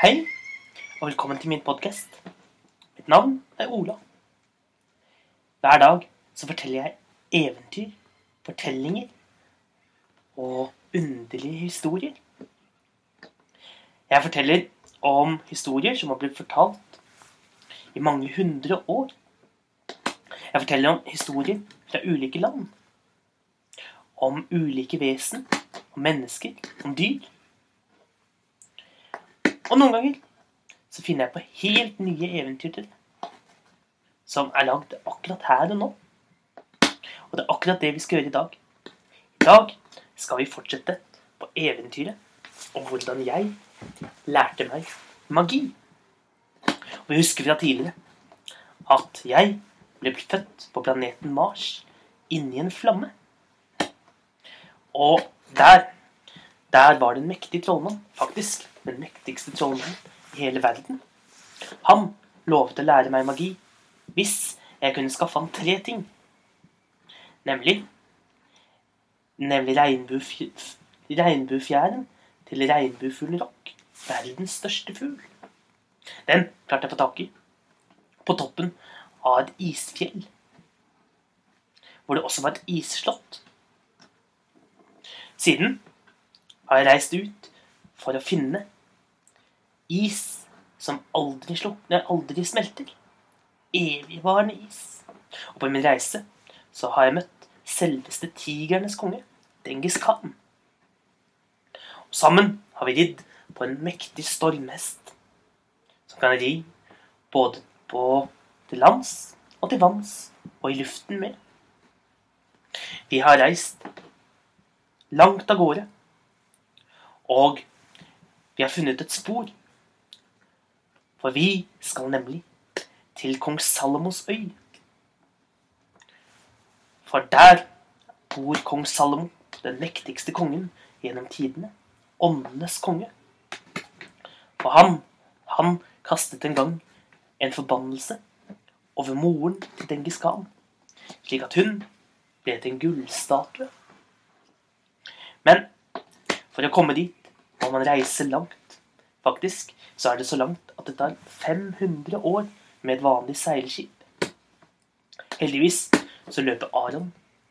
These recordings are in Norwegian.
Hei, og velkommen til min podkast. Mitt navn er Ola. Hver dag så forteller jeg eventyr, fortellinger og underlige historier. Jeg forteller om historier som har blitt fortalt i mange hundre år. Jeg forteller om historier fra ulike land. Om ulike vesen, om mennesker, om dyr. Og noen ganger så finner jeg på helt nye eventyr til deg. Som er lagd akkurat her og nå. Og det er akkurat det vi skal gjøre i dag. I dag skal vi fortsette på eventyret om hvordan jeg lærte meg magi. Og vi husker fra tidligere at jeg ble født på planeten Mars inni en flamme. Og der, der var det en mektig trollmann, faktisk den mektigste trollmannen i hele verden. Han lovet å lære meg magi hvis jeg kunne skaffe ham tre ting. Nemlig Nemlig regnbuefjæren til regnbuefuglen Rock. Verdens største fugl. Den klarte jeg å få tak i. På toppen av et isfjell. Hvor det også var et isslott. Siden har jeg reist ut for å finne is som aldri, slukner, aldri smelter. Evigvarende is. Og på min reise så har jeg møtt selveste tigernes konge, Dengis Khan. Og sammen har vi ridd på en mektig stormhest som kan ri både på til lands og til vanns og i luften med. Vi har reist langt av gårde, og vi har funnet et spor. For vi skal nemlig til kong Salomos øy. For der bor kong Salomo, den mektigste kongen gjennom tidene. Åndenes konge. Og han, han kastet en gang en forbannelse over moren til Dengis Khan, slik at hun ble til en gullstatue. Men for å komme dit må man reise langt. Faktisk så er det så langt at det tar 500 år med et vanlig seilskip. Heldigvis så løper Aron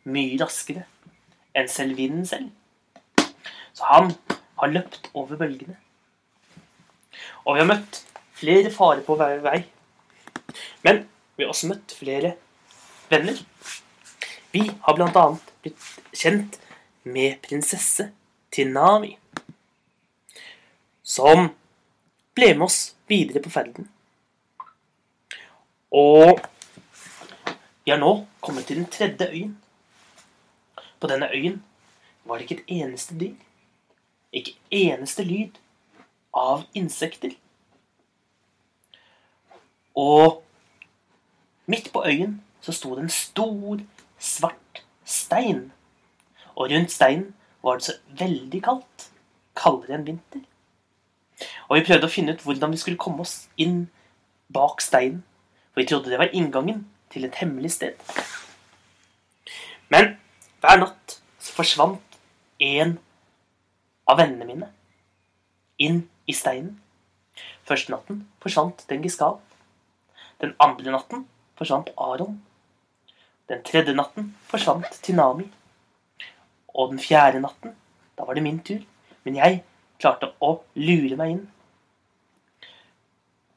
mye raskere enn selv vinden selv. Så han har løpt over bølgene. Og vi har møtt flere farer på hver vei. Men vi har også møtt flere venner. Vi har bl.a. blitt kjent med prinsesse Tinami som ble med oss videre på ferden. Og vi har nå kommet til den tredje øyen. På denne øyen var det ikke et eneste dyr, ikke eneste lyd av insekter. Og midt på øyen så sto det en stor, svart stein. Og rundt steinen var det så veldig kaldt. Kaldere enn vinter. Og vi prøvde å finne ut hvordan vi skulle komme oss inn bak steinen. For vi trodde det var inngangen til et hemmelig sted. Men hver natt så forsvant en av vennene mine inn i steinen. Første natten forsvant Dengis Khan. Den andre natten forsvant Aron. Den tredje natten forsvant Tinami. Og den fjerde natten, da var det min tur. Men jeg klarte å lure meg inn.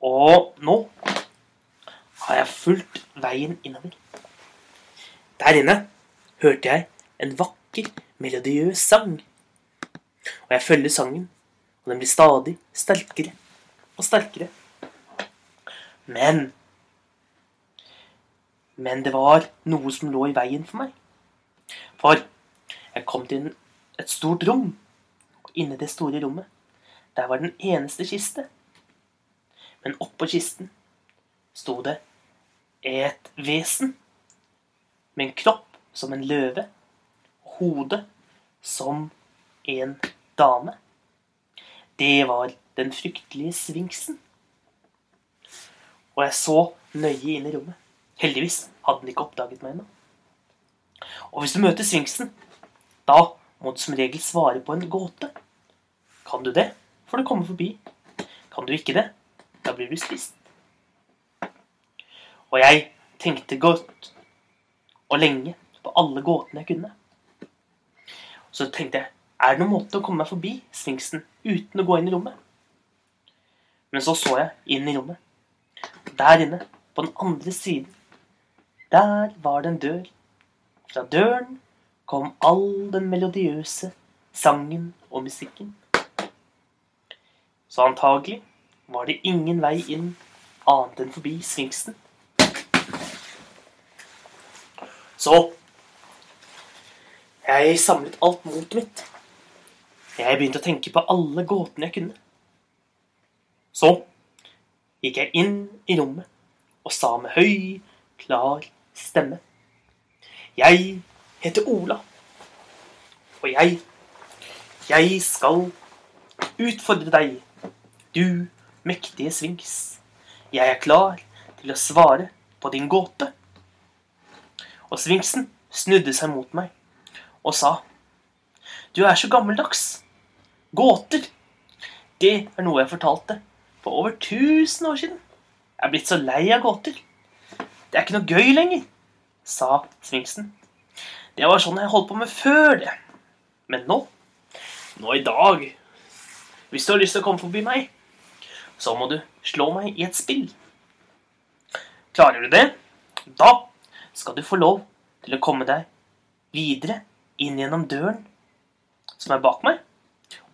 Og nå har jeg fulgt veien innover. Der inne hørte jeg en vakker, melodiøs sang. Og jeg følger sangen, og den blir stadig sterkere og sterkere. Men Men det var noe som lå i veien for meg. For jeg kom til et stort rom inne i det store rommet. Der var den eneste kiste. Men oppå kisten sto det et vesen med en kropp som en løve, og hode som en dame. Det var den fryktelige sfinksen. Og jeg så nøye inn i rommet. Heldigvis hadde den ikke oppdaget meg ennå. Og hvis du møter sfinksen, da må du som regel svare på en gåte. Kan du det, får du komme forbi. Kan du ikke det, da blir du spist. Og jeg tenkte godt og lenge på alle gåtene jeg kunne. Så tenkte jeg, er det noen måte å komme meg forbi sfinksen uten å gå inn i rommet? Men så så jeg inn i rommet. Der inne, på den andre siden, der var det en dør. Fra døren kom all den melodiøse sangen og musikken. Så antagelig var det ingen vei inn annet enn forbi sfinksen. Så jeg samlet alt motet mitt. Jeg begynte å tenke på alle gåtene jeg kunne. Så gikk jeg inn i rommet og sa med høy, klar stemme Jeg heter Ola, og jeg Jeg skal utfordre deg, du mektige Svings, Jeg er klar til å svare på din gåte. Og Svingsen snudde seg mot meg og sa Du er så gammeldags. Gåter, det er noe jeg fortalte for over 1000 år siden. Jeg er blitt så lei av gåter. Det er ikke noe gøy lenger, sa Svingsen. Det var sånn jeg holdt på med før det. Men nå, nå i dag, hvis du har lyst til å komme forbi meg, så må du slå meg i et spill. Klarer du det, da skal du få lov til å komme deg videre inn gjennom døren som er bak meg.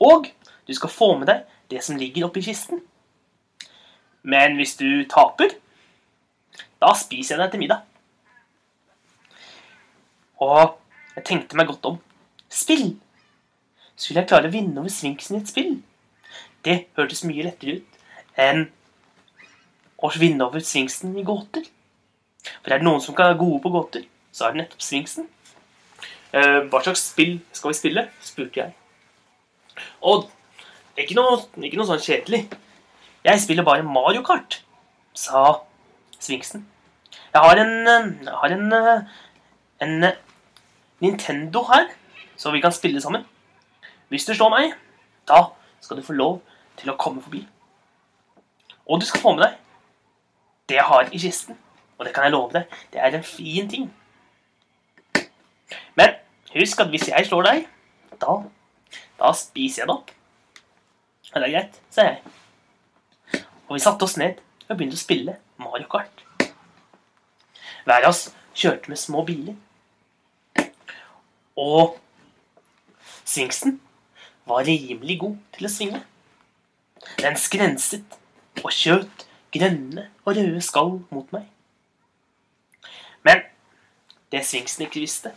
Og du skal få med deg det som ligger oppi kisten. Men hvis du taper, da spiser jeg deg til middag. Og jeg tenkte meg godt om. Spill! Skulle jeg klare å vinne over sfinksen i et spill? Det hørtes mye lettere ut enn å vinne over sfinksen i gåter. For er det noen som kan være gode på gåter, så er det nettopp sfinksen. Eh, hva slags spill skal vi spille? spurte jeg. Og ikke noe, ikke noe sånn kjedelig. Jeg spiller bare Mario Kart, sa sfinksen. Jeg har en, jeg har en, en Nintendo her, så vi kan spille sammen. Hvis du slår meg, da skal du få lov til å komme forbi. Og du skal få med deg det jeg har i kisten. Og det kan jeg love deg, det er en fin ting. Men husk at hvis jeg slår deg, da, da spiser jeg det opp. Og det er greit, sa jeg. Og vi satte oss ned og begynte å spille Mario Kart. Hver av oss kjørte med små biler. Og svingsen var rimelig god til å svinge. Den skrenset og skjøt grønne og røde skall mot meg. Men det Sfinksen ikke visste,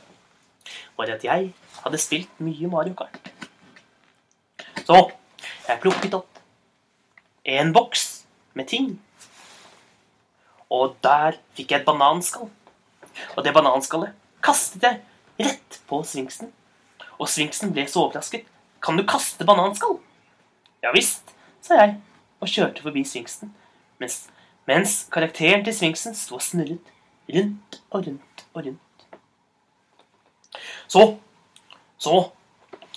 var at jeg hadde spilt mye Mario Kart. Så jeg plukket opp en boks med ting. Og der fikk jeg et bananskall. Og det bananskallet kastet jeg rett på Sfinksen. Og Sfinksen ble så overrasket. Kan du kaste bananskall? Ja visst, sa jeg og kjørte forbi Sfinksen. Mens, mens karakteren til Sfinksen sto og snurret rundt og rundt og rundt. Så, så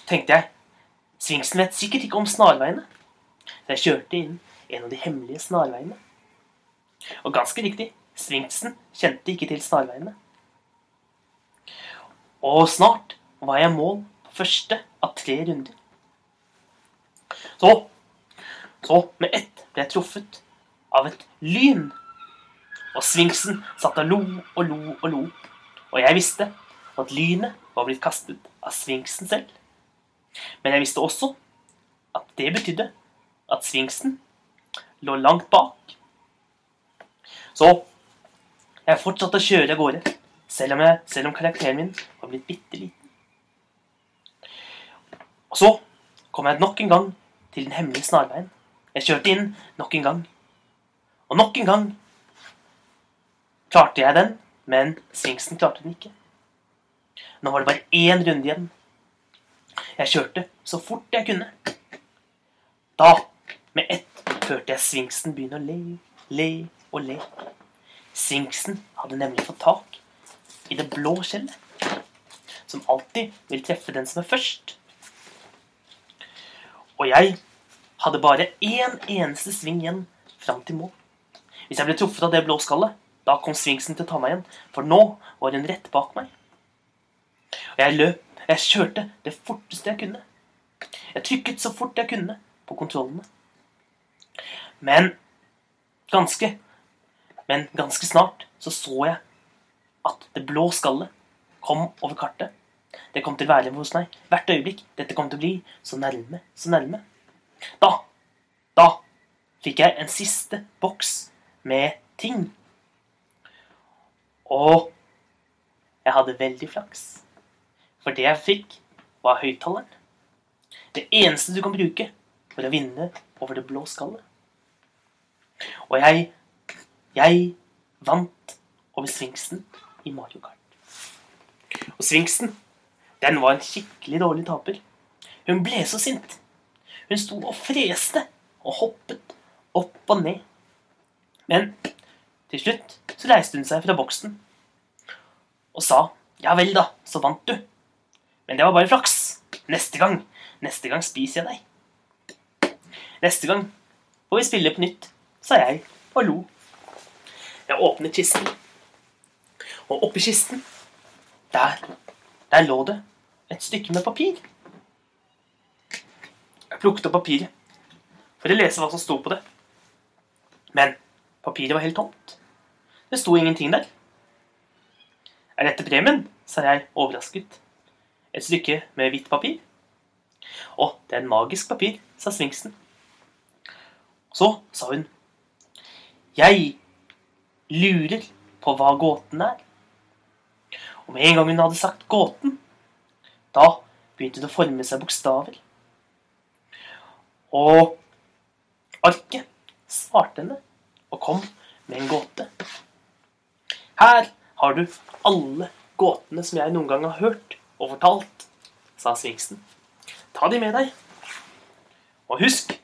tenkte jeg Sfinksen vet sikkert ikke om snarveiene. Så jeg kjørte inn en av de hemmelige snarveiene. Og ganske riktig, Sfinksen kjente ikke til snarveiene. Og snart var jeg mål på første av tre runder. Så, så med ett ble jeg truffet av et lyn. Og Sfinksen satt og lo og lo og lo. Og jeg visste at lynet var blitt kastet av Sfinksen selv. Men jeg visste også at det betydde at Sfinksen lå langt bak. Så jeg fortsatte å kjøre av gårde, selv om, jeg, selv om karakteren min var blitt bitte liten. Og så kom jeg nok en gang til den hemmelige snarveien. Jeg kjørte inn nok en gang. Og nok en gang klarte jeg den, men Sfinksen klarte den ikke. Nå var det bare én runde igjen. Jeg kjørte så fort jeg kunne. Da, med ett, hørte jeg Sfinksen begynne å le, le og le. Sfinksen hadde nemlig fått tak i det blå skjellet, som alltid vil treffe den som er først. Og jeg hadde bare én eneste sving igjen fram til mål. Hvis jeg ble truffet av det blå skallet, da kom svingsen til å ta meg igjen, for nå var hun rett bak meg. Og jeg løp, jeg kjørte det forteste jeg kunne. Jeg trykket så fort jeg kunne på kontrollene. Men ganske, men ganske snart så så jeg at det blå skallet kom over kartet. Det kom til å være hos meg hvert øyeblikk. Dette kom til å bli så nærme, så nærme. Da, da fikk jeg en siste boks med ting. Og jeg hadde veldig flaks. For det jeg fikk, var høyttaleren. Det eneste du kan bruke for å vinne over det blå skallet. Og jeg jeg vant over Sfinksen i Mario Kart. Og Sfinksen, den var en skikkelig dårlig taper. Hun ble så sint. Hun sto og freste og hoppet opp og ned. Men til slutt så reiste hun seg fra boksen og sa ja vel, da, så vant du. Men det var bare flaks. Neste gang, neste gang spiser jeg deg. Neste gang får vi spille på nytt, sa jeg og lo. Jeg åpnet kisten, og oppi kisten, der, der lå det et stykke med papir. Opp papiret for å lese hva som sto på det. Men papiret var helt tomt. Det sto ingenting der. Er dette premien? sa jeg overrasket. Et stykke med hvitt papir. Å, det er en magisk papir, sa Sfinksen. Så sa hun. Jeg lurer på hva gåten er. Og med en gang hun hadde sagt gåten, da begynte det å forme seg bokstaver. Og arket svarte henne og kom med en gåte. Her har du alle gåtene som jeg noen gang har hørt og fortalt, sa Sfinksen. Ta de med deg. Og husk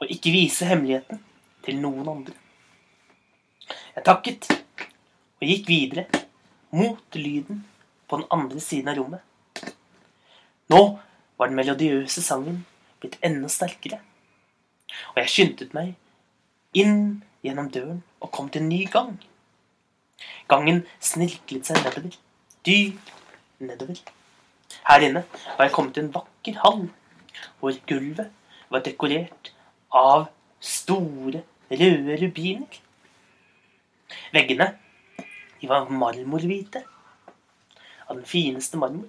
å ikke vise hemmeligheten til noen andre. Jeg takket og gikk videre mot lyden på den andre siden av rommet. Nå var den melodiøse sangen blitt enda sterkere, og jeg skyndte meg inn gjennom døren og kom til en ny gang. Gangen snirklet seg nedover, dypt nedover. Her inne var jeg kommet til en vakker hall, hvor gulvet var dekorert av store, røde rubiner. Veggene de var marmorhvite, av den fineste marmor.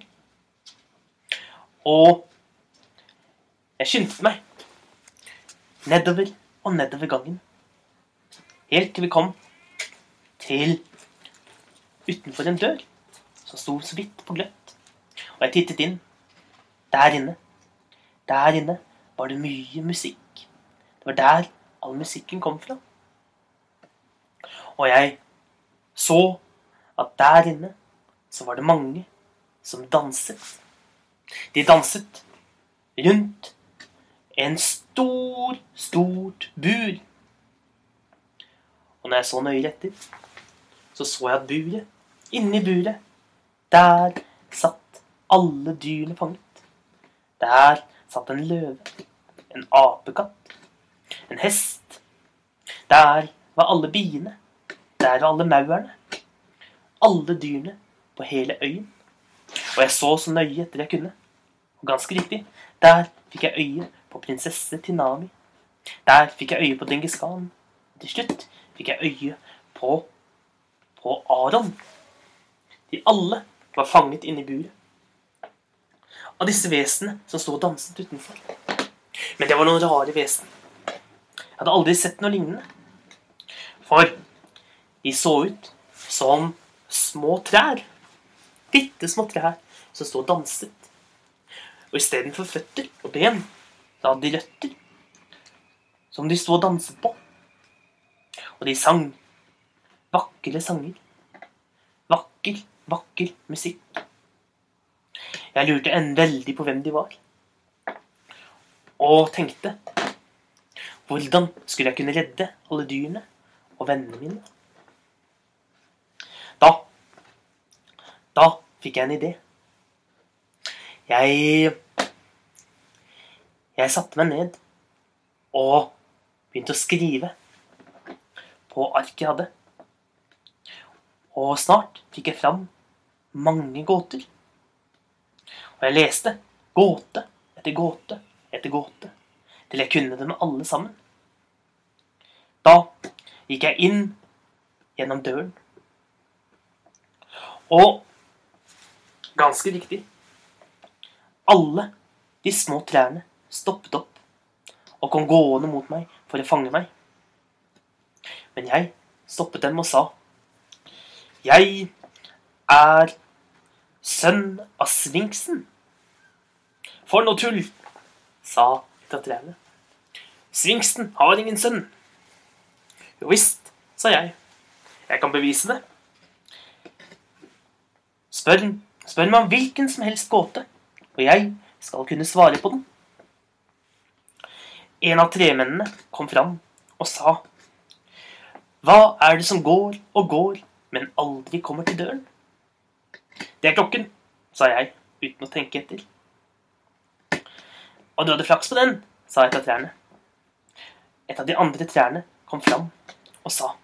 Og jeg skyndte meg nedover og nedover gangen. Helt til vi kom til utenfor en dør som sto så vidt på gløtt. Og jeg tittet inn. Der inne, der inne var det mye musikk. Det var der all musikken kom fra. Og jeg så at der inne så var det mange som danset. De danset rundt en stor, stort bur. Og når jeg så nøye etter, så så jeg at buret, inni buret, der satt alle dyrene fanget. Der satt en løve, en apekatt, en hest. Der var alle biene. Der var alle maurene. Alle dyrene på hele øyen. Og jeg så så nøye etter jeg kunne. Og ganske riktig, der fikk jeg øye på prinsesse Tinami. Der fikk jeg øye på Dengis Khan. Til slutt fikk jeg øye på, på Aron. De alle var fanget inne i buret. Av disse vesenene som sto og danset utenfor. Men det var noen rare vesen. Jeg hadde aldri sett noe lignende. For de så ut som små trær. Bitte små trær som sto og danset. Og istedenfor føtter og ben, så hadde de røtter som de sto og danset på. Og de sang vakre sanger. Vakker, vakker musikk. Jeg lurte en veldig på hvem de var. Og tenkte hvordan skulle jeg kunne redde alle dyrene og vennene mine? Da Da fikk jeg en idé. Jeg Jeg satte meg ned og begynte å skrive på arket jeg hadde. Og snart fikk jeg fram mange gåter. Og jeg leste gåte etter gåte etter gåte til jeg kunne dem alle sammen. Da gikk jeg inn gjennom døren. Og ganske riktig alle de små trærne stoppet opp og kom gående mot meg for å fange meg. Men jeg stoppet dem og sa Jeg er sønn av sfinksen. For noe tull, sa trærne. Sfinksen har ingen sønn. Jo visst, sa jeg. Jeg kan bevise det. Spør, spør meg om hvilken som helst gåte, og jeg skal kunne svare på den. En av tremennene kom fram og sa Hva er det som går og går, men aldri kommer til døren? Det er klokken, sa jeg uten å tenke etter. Og du hadde flaks på den, sa et av trærne. Et av de andre trærne kom fram og sa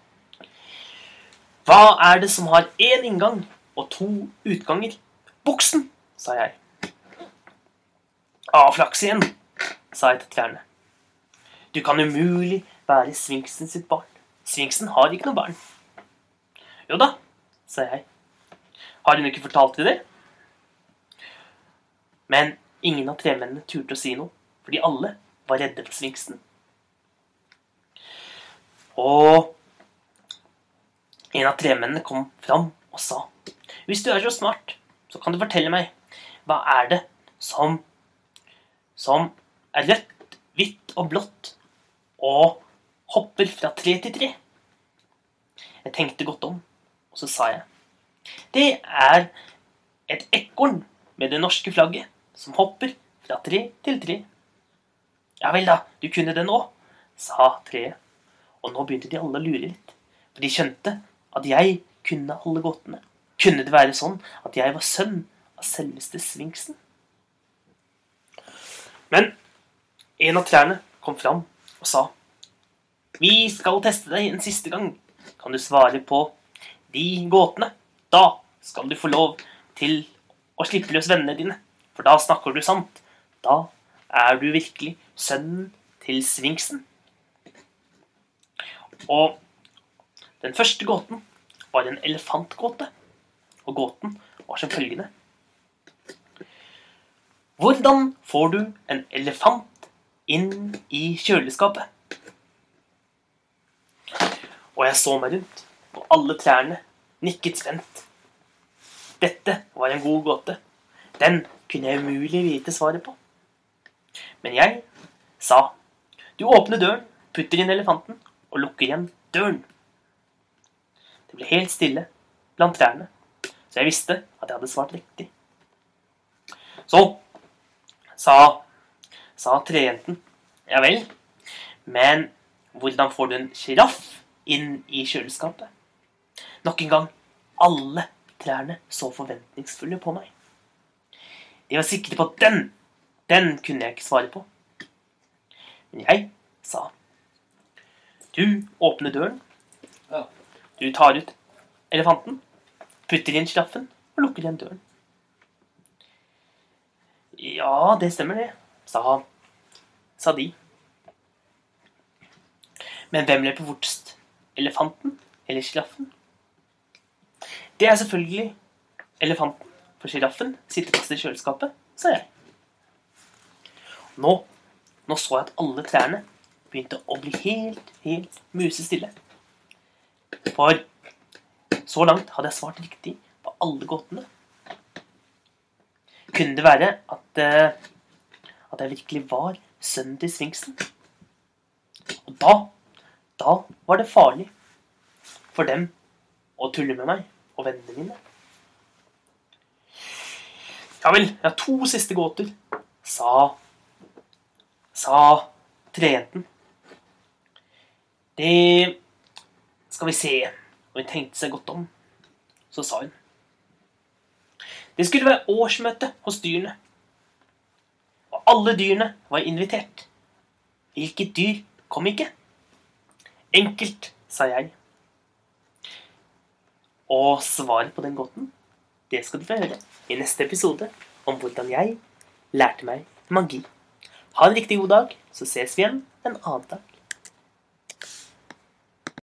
Hva er det som har én inngang og to utganger? Buksen, sa jeg. Av flaks igjen, sa et av trærne. Du kan umulig være sfinksen sitt barn. Sfinksen har ikke noe barn. Jo da, sa jeg. Har hun ikke fortalt deg det? Men ingen av tremennene turte å si noe, fordi alle var redde for sfinksen. Og en av tremennene kom fram og sa Hvis du er så smart, så kan du fortelle meg hva er det som som er rødt, hvitt og blått og hopper fra tre til tre? Jeg tenkte godt om, og så sa jeg Det er et ekorn med det norske flagget som hopper fra tre til tre. Ja vel, da, du kunne det nå, sa treet. Og nå begynte de alle å lure litt. For de skjønte at jeg kunne alle gåtene. Kunne det være sånn at jeg var sønn av selveste Sfinksen? Men en av trærne kom fram og sa Vi skal teste deg en siste gang. Kan du svare på de gåtene? Da skal du få lov til å slippe løs vennene dine. For da snakker du sant. Da er du virkelig sønnen til Sfinksen. Og den første gåten var en elefantgåte. Og gåten var som følgende. Hvordan får du en elefant inn i kjøleskapet? Og jeg så meg rundt, og alle trærne nikket spent. Dette var en god gåte. Den kunne jeg umulig vite svaret på. Men jeg sa du åpner døren, putter inn elefanten og lukker igjen døren. Det ble helt stille blant trærne, så jeg visste at jeg hadde svart riktig. Så sa, sa trejenten ja vel, men hvordan får du en sjiraff inn i kjøleskapet? Nok en gang alle trærne så forventningsfulle på meg. De var sikre på at den, den kunne jeg ikke svare på. Men jeg sa Du åpner døren. Du tar ut elefanten, putter inn sjiraffen og lukker igjen døren. Ja, det stemmer det, sa, sa de. Men hvem løper fortest? Elefanten eller sjiraffen? Det er selvfølgelig elefanten, for sjiraffen sitter fast i kjøleskapet, sa jeg. Nå, nå så jeg at alle trærne begynte å bli helt, helt musestille. For så langt hadde jeg svart riktig på alle gåtene. Kunne det være at, uh, at jeg virkelig var sønnen til Sfinksen? Og da, da var det farlig for dem å tulle med meg og vennene mine. Ja vel, jeg har to siste gåter, sa sa trejenten. Det skal vi se Og hun tenkte seg godt om. Så sa hun Det skulle være årsmøte hos dyrene. Og alle dyrene var invitert. Hvilket dyr kom ikke. Enkelt, sa jeg. Og svaret på den gåten, det skal du få høre i neste episode om hvordan jeg lærte meg magi. Ha en riktig god dag, så ses vi igjen en annen dag.